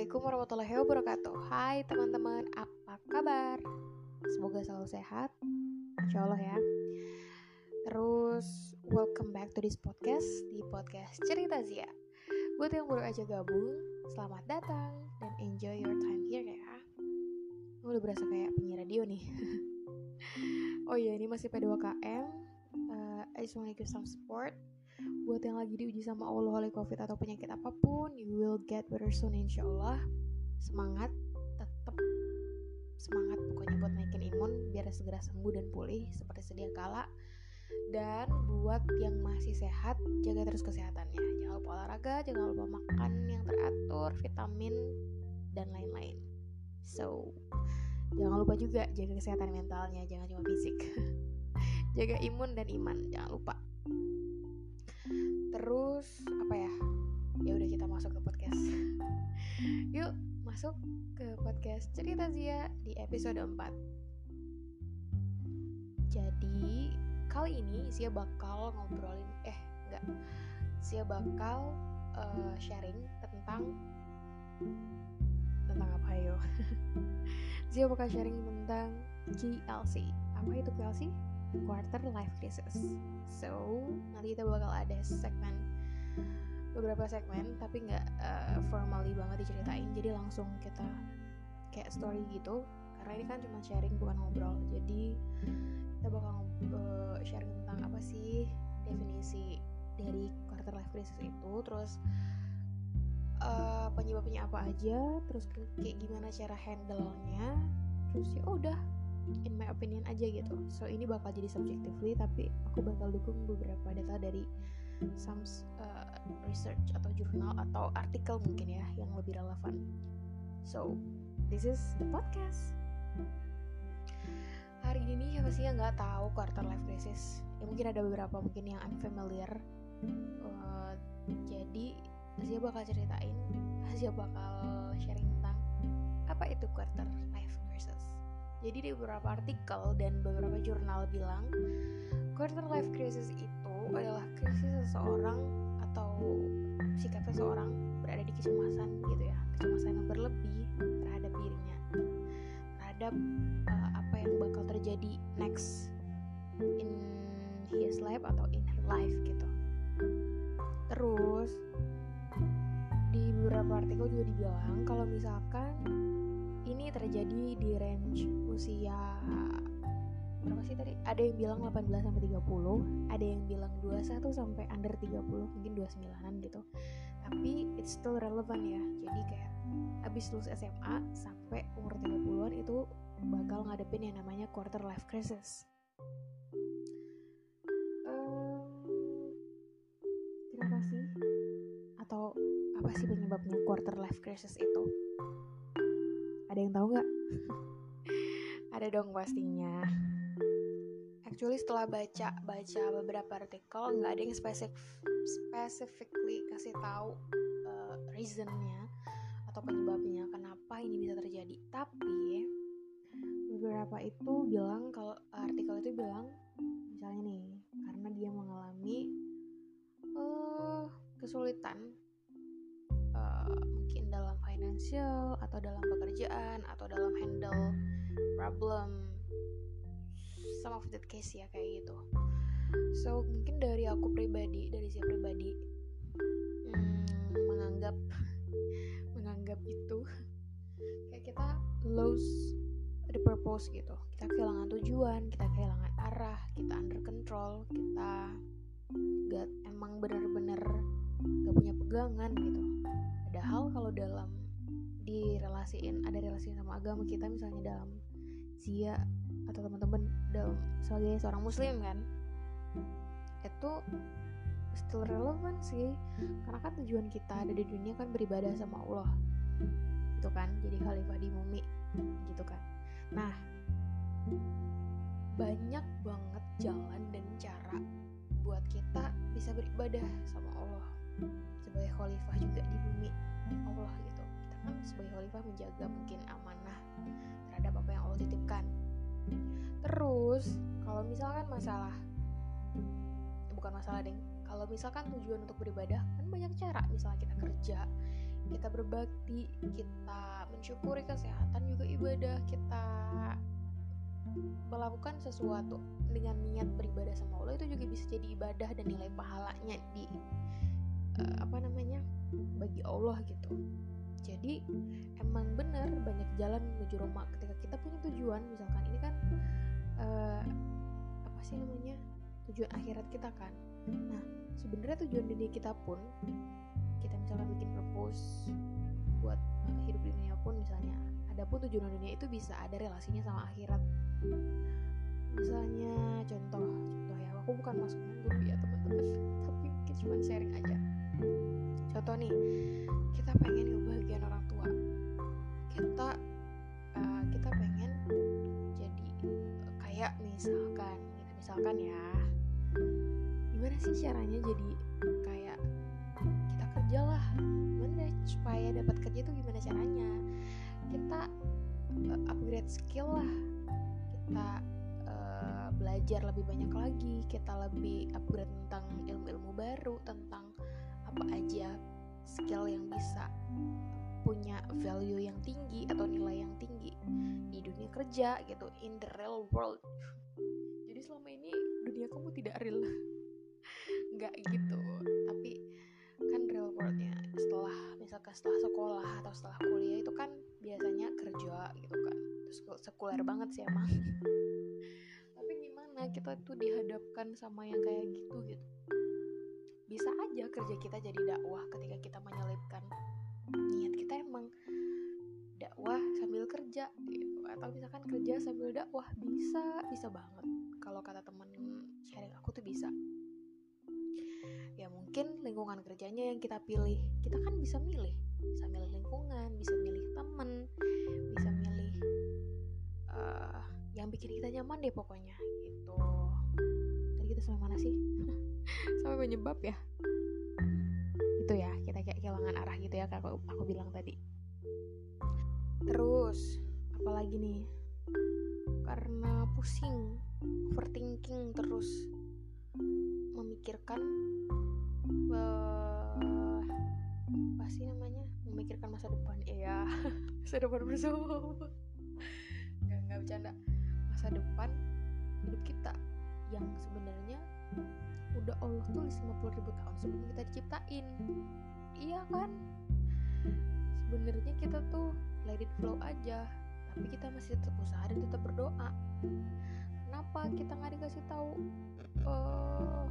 Assalamualaikum warahmatullahi wabarakatuh. Hai teman-teman, apa kabar? Semoga selalu sehat. Insya Allah ya. Terus, welcome back to this podcast Di podcast Cerita Zia. Buat yang baru aja gabung, selamat datang Dan enjoy your time here ya. Udah berasa kayak penyiar radio nih. Oh iya, ini masih P2KM uh, I just wanna give some support buat yang lagi diuji sama Allah oleh covid atau penyakit apa pun you will get better soon insya Allah semangat tetap semangat pokoknya buat naikin imun biar segera sembuh dan pulih seperti sedia kala. Dan buat yang masih sehat jaga terus kesehatannya. Jangan lupa olahraga jangan lupa makan yang teratur vitamin dan lain-lain. So jangan lupa juga jaga kesehatan mentalnya jangan cuma fisik. Jaga imun dan iman jangan lupa terus apa ya? Ya udah kita masuk ke podcast. Yuk masuk ke podcast cerita Zia di episode 4 jadi kali ini Zia bakal ngobrolin eh enggak. Zia bakal uh, sharing tentang tentang apa yo Zia bakal sharing tentang QLC apa itu QLC quarter life crisis. So nanti kita bakal ada segmen beberapa segmen tapi nggak uh, formally banget diceritain. Jadi langsung kita kayak story gitu. Karena ini kan cuma sharing bukan ngobrol. Jadi kita bakal uh, sharing tentang apa sih definisi dari quarter life crisis itu. Terus uh, penyebabnya apa aja? Terus kayak gimana cara handle-nya? Terus ya udah in my opinion aja gitu. So ini bakal jadi subjectively tapi aku bakal dukung beberapa data dari some uh, research atau jurnal atau artikel mungkin ya yang lebih relevan. So this is the podcast. Hari ini siapa sih yang nggak tahu quarter life crisis? Ya mungkin ada beberapa mungkin yang unfamiliar. Uh, jadi Asia bakal ceritain Asia bakal sharing tentang apa itu quarter life crisis jadi di beberapa artikel dan beberapa jurnal bilang quarter life crisis itu adalah krisis seseorang atau sikap seseorang berada di kecemasan gitu ya, kecemasan yang berlebih terhadap dirinya, terhadap uh, apa yang bakal terjadi next in his life atau in her life gitu. Terus di beberapa artikel juga dibilang kalau misalkan ini terjadi di range usia berapa sih tadi? Ada yang bilang 18 sampai 30, ada yang bilang 21 sampai under 30, mungkin 29-an gitu. Tapi it's still relevant ya. Jadi kayak abis lulus SMA sampai umur 30-an itu bakal ngadepin yang namanya quarter life crisis. kenapa sih? Atau apa sih penyebabnya quarter life crisis itu? Ada yang tahu nggak? Ada dong pastinya. Actually setelah baca baca beberapa artikel nggak ada yang spesifik specifically kasih tahu uh, reasonnya atau penyebabnya kenapa ini bisa terjadi. Tapi beberapa itu bilang kalau artikel itu bilang misalnya nih karena dia mengalami uh, kesulitan mungkin dalam financial atau dalam pekerjaan atau dalam handle problem. Some of that case ya kayak gitu. So mungkin dari aku pribadi dari saya pribadi hmm, menganggap menganggap itu kayak kita lose the purpose gitu. Kita kehilangan tujuan kita kehilangan arah kita under control kita gak emang bener-bener gak punya pegangan gitu. Padahal kalau dalam direlasiin ada relasi sama agama kita misalnya dalam zia atau teman-teman dalam sebagai seorang muslim kan? Itu still relevan sih karena kan tujuan kita ada di dunia kan beribadah sama Allah itu kan? Jadi khalifah di bumi gitu kan? Nah banyak banget jalan dan cara buat kita bisa beribadah sama Allah sebagai khalifah juga khalifah menjaga mungkin amanah terhadap apa yang Allah titipkan. Terus kalau misalkan masalah bukan masalah deng kalau misalkan tujuan untuk beribadah kan banyak cara. Misalnya kita kerja kita berbakti kita mensyukuri kesehatan juga ibadah kita melakukan sesuatu dengan niat beribadah sama Allah itu juga bisa jadi ibadah dan nilai pahalanya di uh, apa namanya bagi Allah gitu jadi emang benar banyak jalan menuju Roma ketika kita punya tujuan. Misalkan ini kan uh, apa sih namanya tujuan akhirat kita kan. Nah sebenarnya tujuan dunia kita pun kita misalkan bikin purpose buat uh, hidup dunia pun misalnya ada pun tujuan dunia itu bisa ada relasinya sama akhirat. Misalnya contoh contoh ya aku bukan masuk grup ya teman-teman. Tapi mungkin cuma sharing aja contoh nih kita pengen ngebahagiain orang tua. Kita uh, kita pengen jadi uh, kayak misalkan gitu. Misalkan ya gimana sih caranya jadi kayak kita kerjalah? Gimana supaya dapat kerja itu gimana caranya? Kita uh, upgrade skill lah. Kita uh, belajar lebih banyak lagi. Kita lebih upgrade tentang ilmu-ilmu baru tentang apa aja skill yang bisa punya value yang tinggi atau nilai yang tinggi di dunia kerja gitu in the real world. Jadi selama ini dunia kamu tidak real. Nggak gitu. Tapi kan real worldnya setelah misalkan setelah sekolah atau setelah kuliah itu kan biasanya kerja gitu kan. Sekuler banget sih emang. Tapi gimana kita tuh dihadapkan sama yang kayak gitu gitu bisa aja kerja kita jadi dakwah ketika kita menyelipkan niat kita emang dakwah sambil kerja gitu. Atau misalkan kerja sambil dakwah bisa bisa banget. Kalau kata temen sharing aku tuh bisa. Ya mungkin lingkungan kerjanya yang kita pilih. Kita kan bisa milih. Bisa milih lingkungan bisa milih temen bisa milih uh, yang bikin kita nyaman deh pokoknya gitu. Tadi kita sampai mana sih sampai penyebab ya. Itu ya kita kayak kehilangan arah gitu ya kayak aku, aku bilang tadi. Terus apalagi nih? Karena pusing overthinking terus memikirkan uh, apa sih namanya? Memikirkan masa depan. Ya masa depan bersama. Nggak nggak bercanda. Masa depan hidup kita yang sebenarnya udah Allah tulis 50 ribu tahun sebelum kita diciptain. Iya kan? Sebenarnya kita tuh let it flow aja tapi kita masih tetap usaha dan tetap berdoa. Kenapa kita nggak dikasih tahu uh,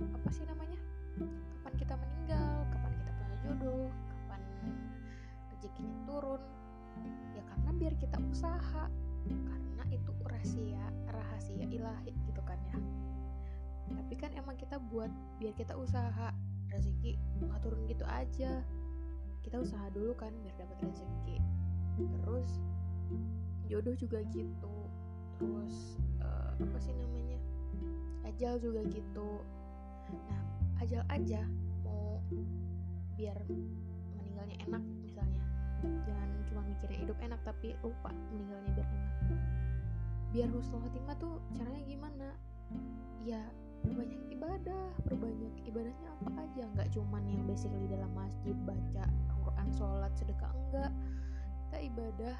apa sih namanya? Kapan kita meninggal kapan kita punya jodoh kapan rezekinya turun? Ya karena biar kita usaha karena itu rahasia rahasia ilahi gitu kan ya tapi kan emang kita buat biar kita usaha. Rezeki nggak turun gitu aja. Kita usaha dulu kan biar dapat rezeki. Terus jodoh juga gitu. Terus uh, apa sih namanya? Ajal juga gitu. Nah ajal aja mau biar meninggalnya enak misalnya. Jangan cuma mikirin hidup enak tapi lupa meninggalnya biar enak. Biar husnul khotimah tuh caranya gimana? Ya perbanyak ibadah. Perbanyak ibadahnya apa aja? Nggak cuman yang basically dalam masjid baca Quran sholat sedekah enggak. Kita ibadah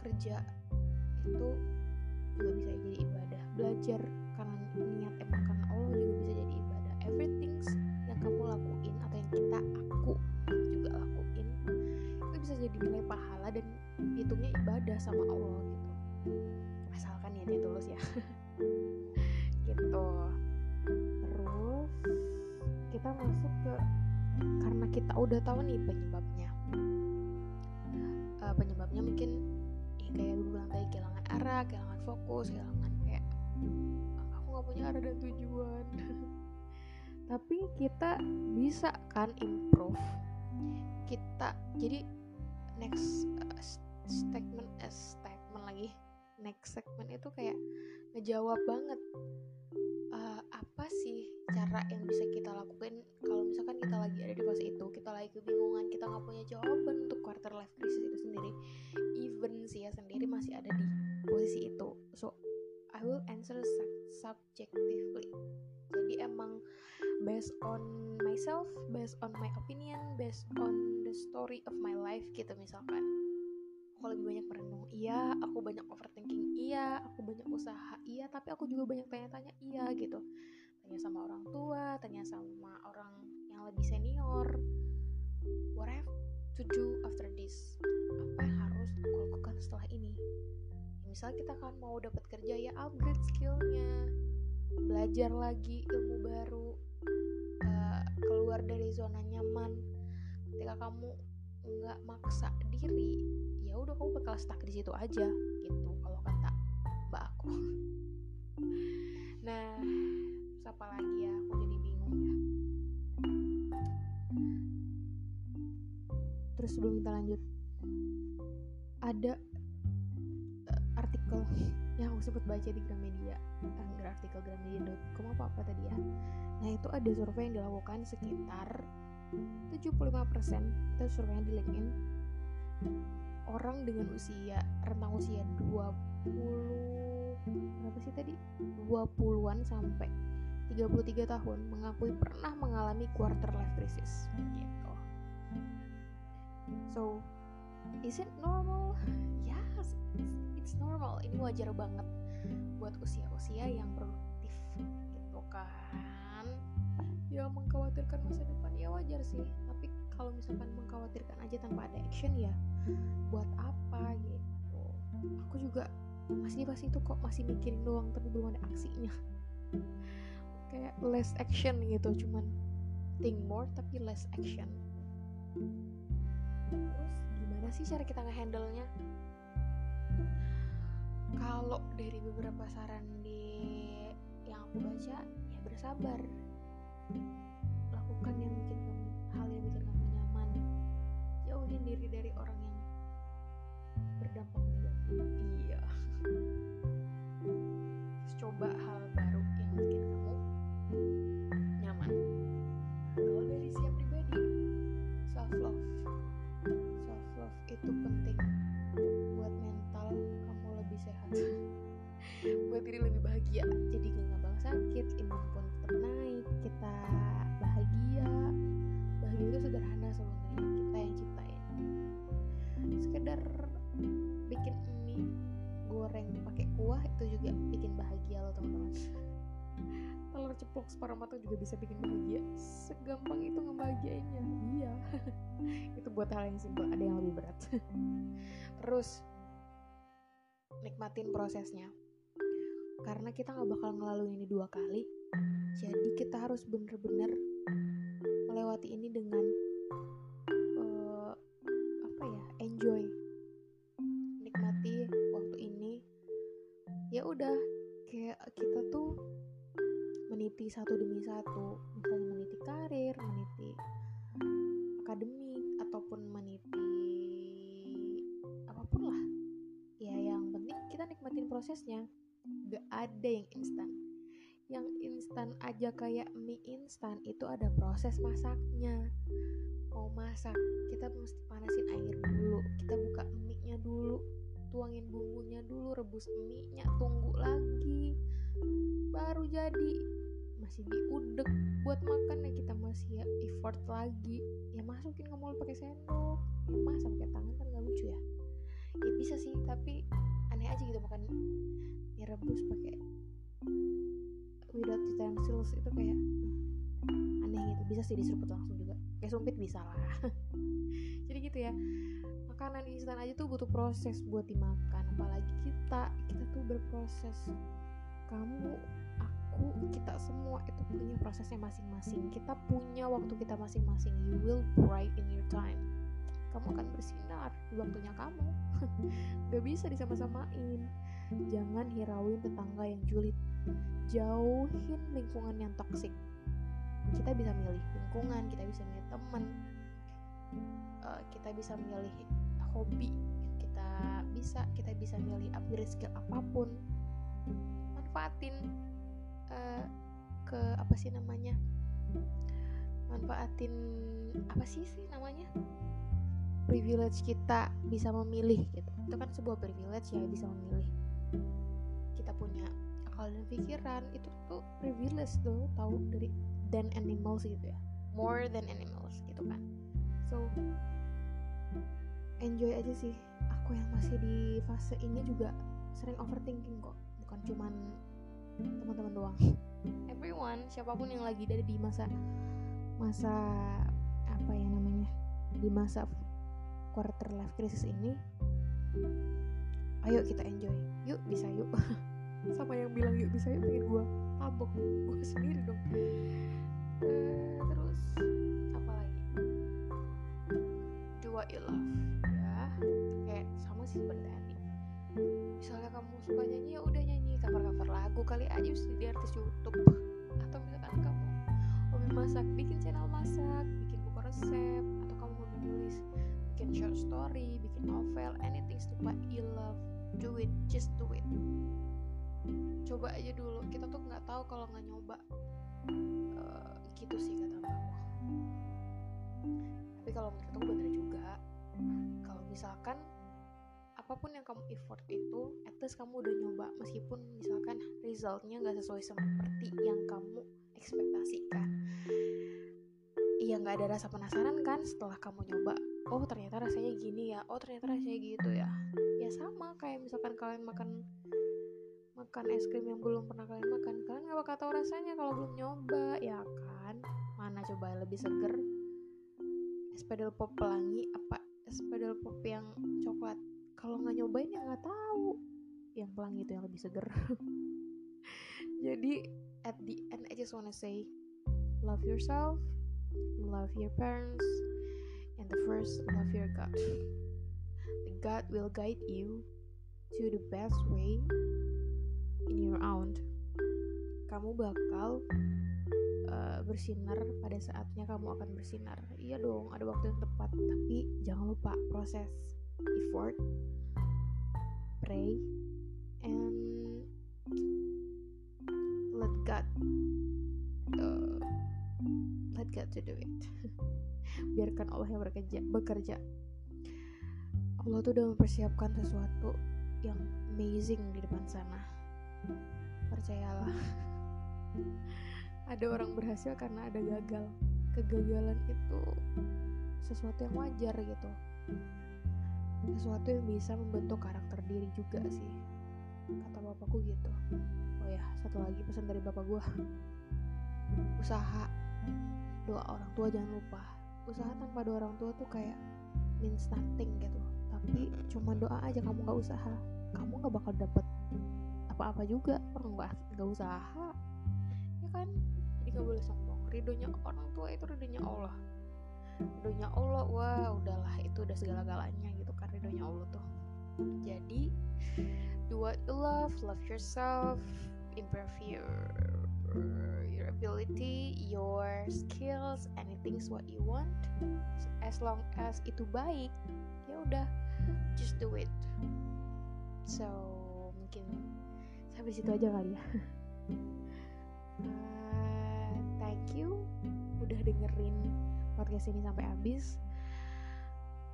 kerja itu juga bisa jadi ibadah. Belajar karena niat emang karena Allah juga bisa jadi ibadah. Everything yang kamu lakuin atau yang kita aku juga lakuin itu bisa jadi nilai pahala dan hitungnya ibadah sama Allah gitu. Asalkan niatnya tulus ya. Gitu kita masuk ke karena kita udah tahu nih penyebabnya. Uh, penyebabnya mungkin ya kayak gue bilang tadi kehilangan arah kehilangan fokus kehilangan kayak aku nggak punya arah dan tujuan. Tapi kita bisa kan improve. Kita jadi next uh, statement uh, statement lagi. Next segment itu kayak ngejawab banget uh, apa sih cara yang bisa kita lakukan kalau misalkan kita lagi ada di fase itu kita lagi kebingungan kita nggak punya jawaban untuk quarter life crisis itu sendiri even sih ya sendiri masih ada di posisi itu. So I will answer subjectively. Jadi emang based on myself based on my opinion based on the story of my life gitu misalkan aku lebih banyak merenung iya. Aku banyak overthinking iya. Aku banyak usaha iya. Tapi aku juga banyak tanya-tanya iya gitu. Tanya sama orang tua tanya sama orang yang lebih senior. What I have to do after this? Apa yang harus aku lakukan setelah ini? Misal kita kan mau dapat kerja ya upgrade skillnya. Belajar lagi ilmu baru. Uh, keluar dari zona nyaman. Ketika kamu nggak maksa diri udah kamu bakal stuck di situ aja gitu kalau kata mbak aku. Nah siapa lagi ya aku jadi bingung ya. Terus sebelum kita lanjut ada artikel yang aku sempat baca di Gramedia anggar eh, artikel gramedia.com apa apa tadi ya. Nah itu ada survei yang dilakukan sekitar 75% itu survei yang di LinkedIn orang dengan usia rentang usia 20 berapa sih tadi? 20-an sampai 33 tahun mengakui pernah mengalami quarter life crisis. Gitu. So is it normal? Yes it's normal. Ini wajar banget buat usia-usia yang produktif gitu kan? Ya mengkhawatirkan masa depan ya wajar sih. Tapi kalau misalkan mengkhawatirkan aja tanpa ada action ya buat apa gitu. Aku juga masih pasti itu kok masih mikirin doang tapi belum ada aksinya. Kayak less action gitu cuman think more tapi less action. Terus gimana sih cara kita ngehandle nya kalau dari beberapa saran di yang aku baca ya bersabar. Lakukan yang ceplok separuh matang juga bisa bikin bahagia. Segampang itu ngebahagiainnya. Iya. Itu buat hal yang simpel ada yang lebih berat. Terus nikmatin prosesnya. Karena kita nggak bakal ngelaluin ini dua kali jadi kita harus bener-bener melewati ini dengan uh, apa ya enjoy. Nikmati waktu ini. Ya udah kayak kita tuh meniti satu demi satu. Misalnya meniti karir meniti akademik ataupun meniti apa pun lah. Ya yang penting kita nikmatin prosesnya. Gak ada yang instan. Yang instan aja kayak mie instan itu ada proses masaknya. Mau masak kita mesti panasin air dulu. Kita buka mie nya dulu tuangin bumbunya dulu rebus mie nya tunggu lagi baru jadi masih diudek buat makan ya kita masih ya effort lagi. Ya masukin nggak mau pakai sendok ya masa pakai tangan kan nggak lucu ya. Ya bisa sih tapi aneh aja gitu makan mie rebus pakai without utensils itu kayak hmm, aneh gitu. Bisa sih diseruput langsung juga. Kayak sumpit bisa lah. Jadi gitu ya makanan instan aja tuh butuh proses buat dimakan. Apalagi kita kita tuh berproses. Kamu aku kita semua itu punya prosesnya masing-masing. Kita punya waktu kita masing-masing. You will bright in your time. Kamu akan bersinar di waktunya kamu. Gak bisa disama-samain. Jangan hirauin tetangga yang julid. Jauhin lingkungan yang toksik kita bisa milih lingkungan kita bisa milih teman. Uh, kita bisa milih hobi. Kita bisa kita bisa milih upgrade skill apa pun. Manfaatin uh, ke apa sih namanya? Manfaatin apa sih sih namanya? Privilege kita bisa memilih gitu. Itu kan sebuah privilege ya bisa memilih. Kita punya akal dan pikiran itu tuh privilege tuh tahu dari than animals gitu ya. More than animals gitu kan. So enjoy aja sih. Aku yang masih di fase ini juga sering overthinking kok. Bukan cuman teman-teman doang. Everyone siapa pun yang lagi ada di masa masa apa ya namanya di masa quarter life crisis ini ayo kita enjoy. Yuk bisa yuk. Sama yang bilang yuk bisa yuk? Pengen gue mabok. Gue sendiri dong. Uh, terus apa lagi? Do what you love. Ya kayak sama sih tadi misalnya kamu suka nyanyi ya udah nyanyi cover cover lagu kali aja bisa jadi artis YouTube. Atau misalkan kamu hobi masak bikin channel masak bikin buku resep atau kamu hobi nulis bikin short story bikin novel anything what you love do it just do it. Coba aja dulu kita tuh nggak tahu kalau nggak nyoba. Uh, gitu sih kata mama tapi kalau menurut aku bener juga kalau misalkan apa pun yang kamu effort itu at least kamu udah nyoba. Meskipun misalkan resultnya nggak sesuai seperti yang kamu ekspektasikan. Iya nggak ada rasa penasaran kan setelah kamu nyoba oh ternyata rasanya gini ya oh ternyata rasanya gitu ya. Ya sama kayak misalkan kalian makan makan es krim yang belum pernah kalian makan. Kalian nggak bakal tahu rasanya kalau belum nyoba ya kan? Mana coba lebih seger? Es pedal pop pelangi apa? Es pedal pop yang coklat kalau nggak nyobain ya nggak tahu. Yang pelangi itu yang lebih seger. Jadi at the end I just wanna say love yourself love your parents and the first love your God. The God will guide you to the best way in your own. Kamu bakal uh, bersinar pada saatnya kamu akan bersinar. Iya dong ada waktu yang tepat tapi jangan lupa proses effort pray and let God uh, let God to do it. Biarkan Allah yang bekerja bekerja. Allah tuh udah mempersiapkan sesuatu yang amazing di depan sana. Percayalah. Ada orang berhasil karena ada gagal. Kegagalan itu sesuatu yang wajar gitu sesuatu yang bisa membentuk karakter diri juga sih. Kata bapakku gitu. Oh ya satu lagi pesan dari bapak gue usaha doa orang tua jangan lupa. Usaha tanpa doa orang tua tuh kayak means nothing gitu. Tapi cuma doa aja kamu gak usaha. Kamu gak bakal dapet apa-apa juga. Orang gak, gak usaha. Ya kan? Jadi gak boleh sombong. Ridhonya orang tua itu ridhonya Allah ridhonya Allah wah udahlah itu udah segala-galanya gitu kan ridhonya Allah tuh. Jadi do what you love love yourself improve your your ability your skills anything's what you want. As long as itu baik ya udah just do it. So mungkin sampai situ aja kali ya. Uh, thank you udah dengerin podcast ini sampai habis.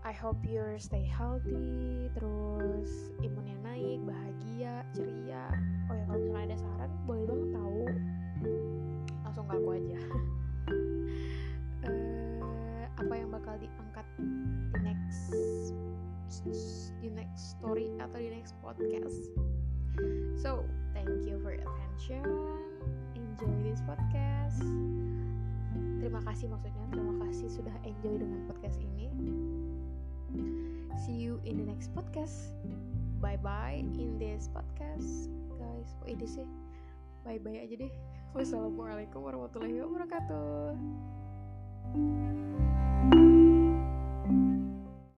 I hope you stay healthy terus imunnya naik bahagia ceria. Oh ya kalau misalnya ada saran boleh banget tahu. Langsung ke aku aja. Uh, apa yang bakal diangkat di next di next story atau di next podcast? So thank you for your attention. Enjoy this podcast terima kasih maksudnya terima kasih sudah enjoy dengan podcast ini. See you in the next podcast. Bye bye in this podcast guys. Kok ini sih. Bye bye aja deh. Wassalamualaikum warahmatullahi wabarakatuh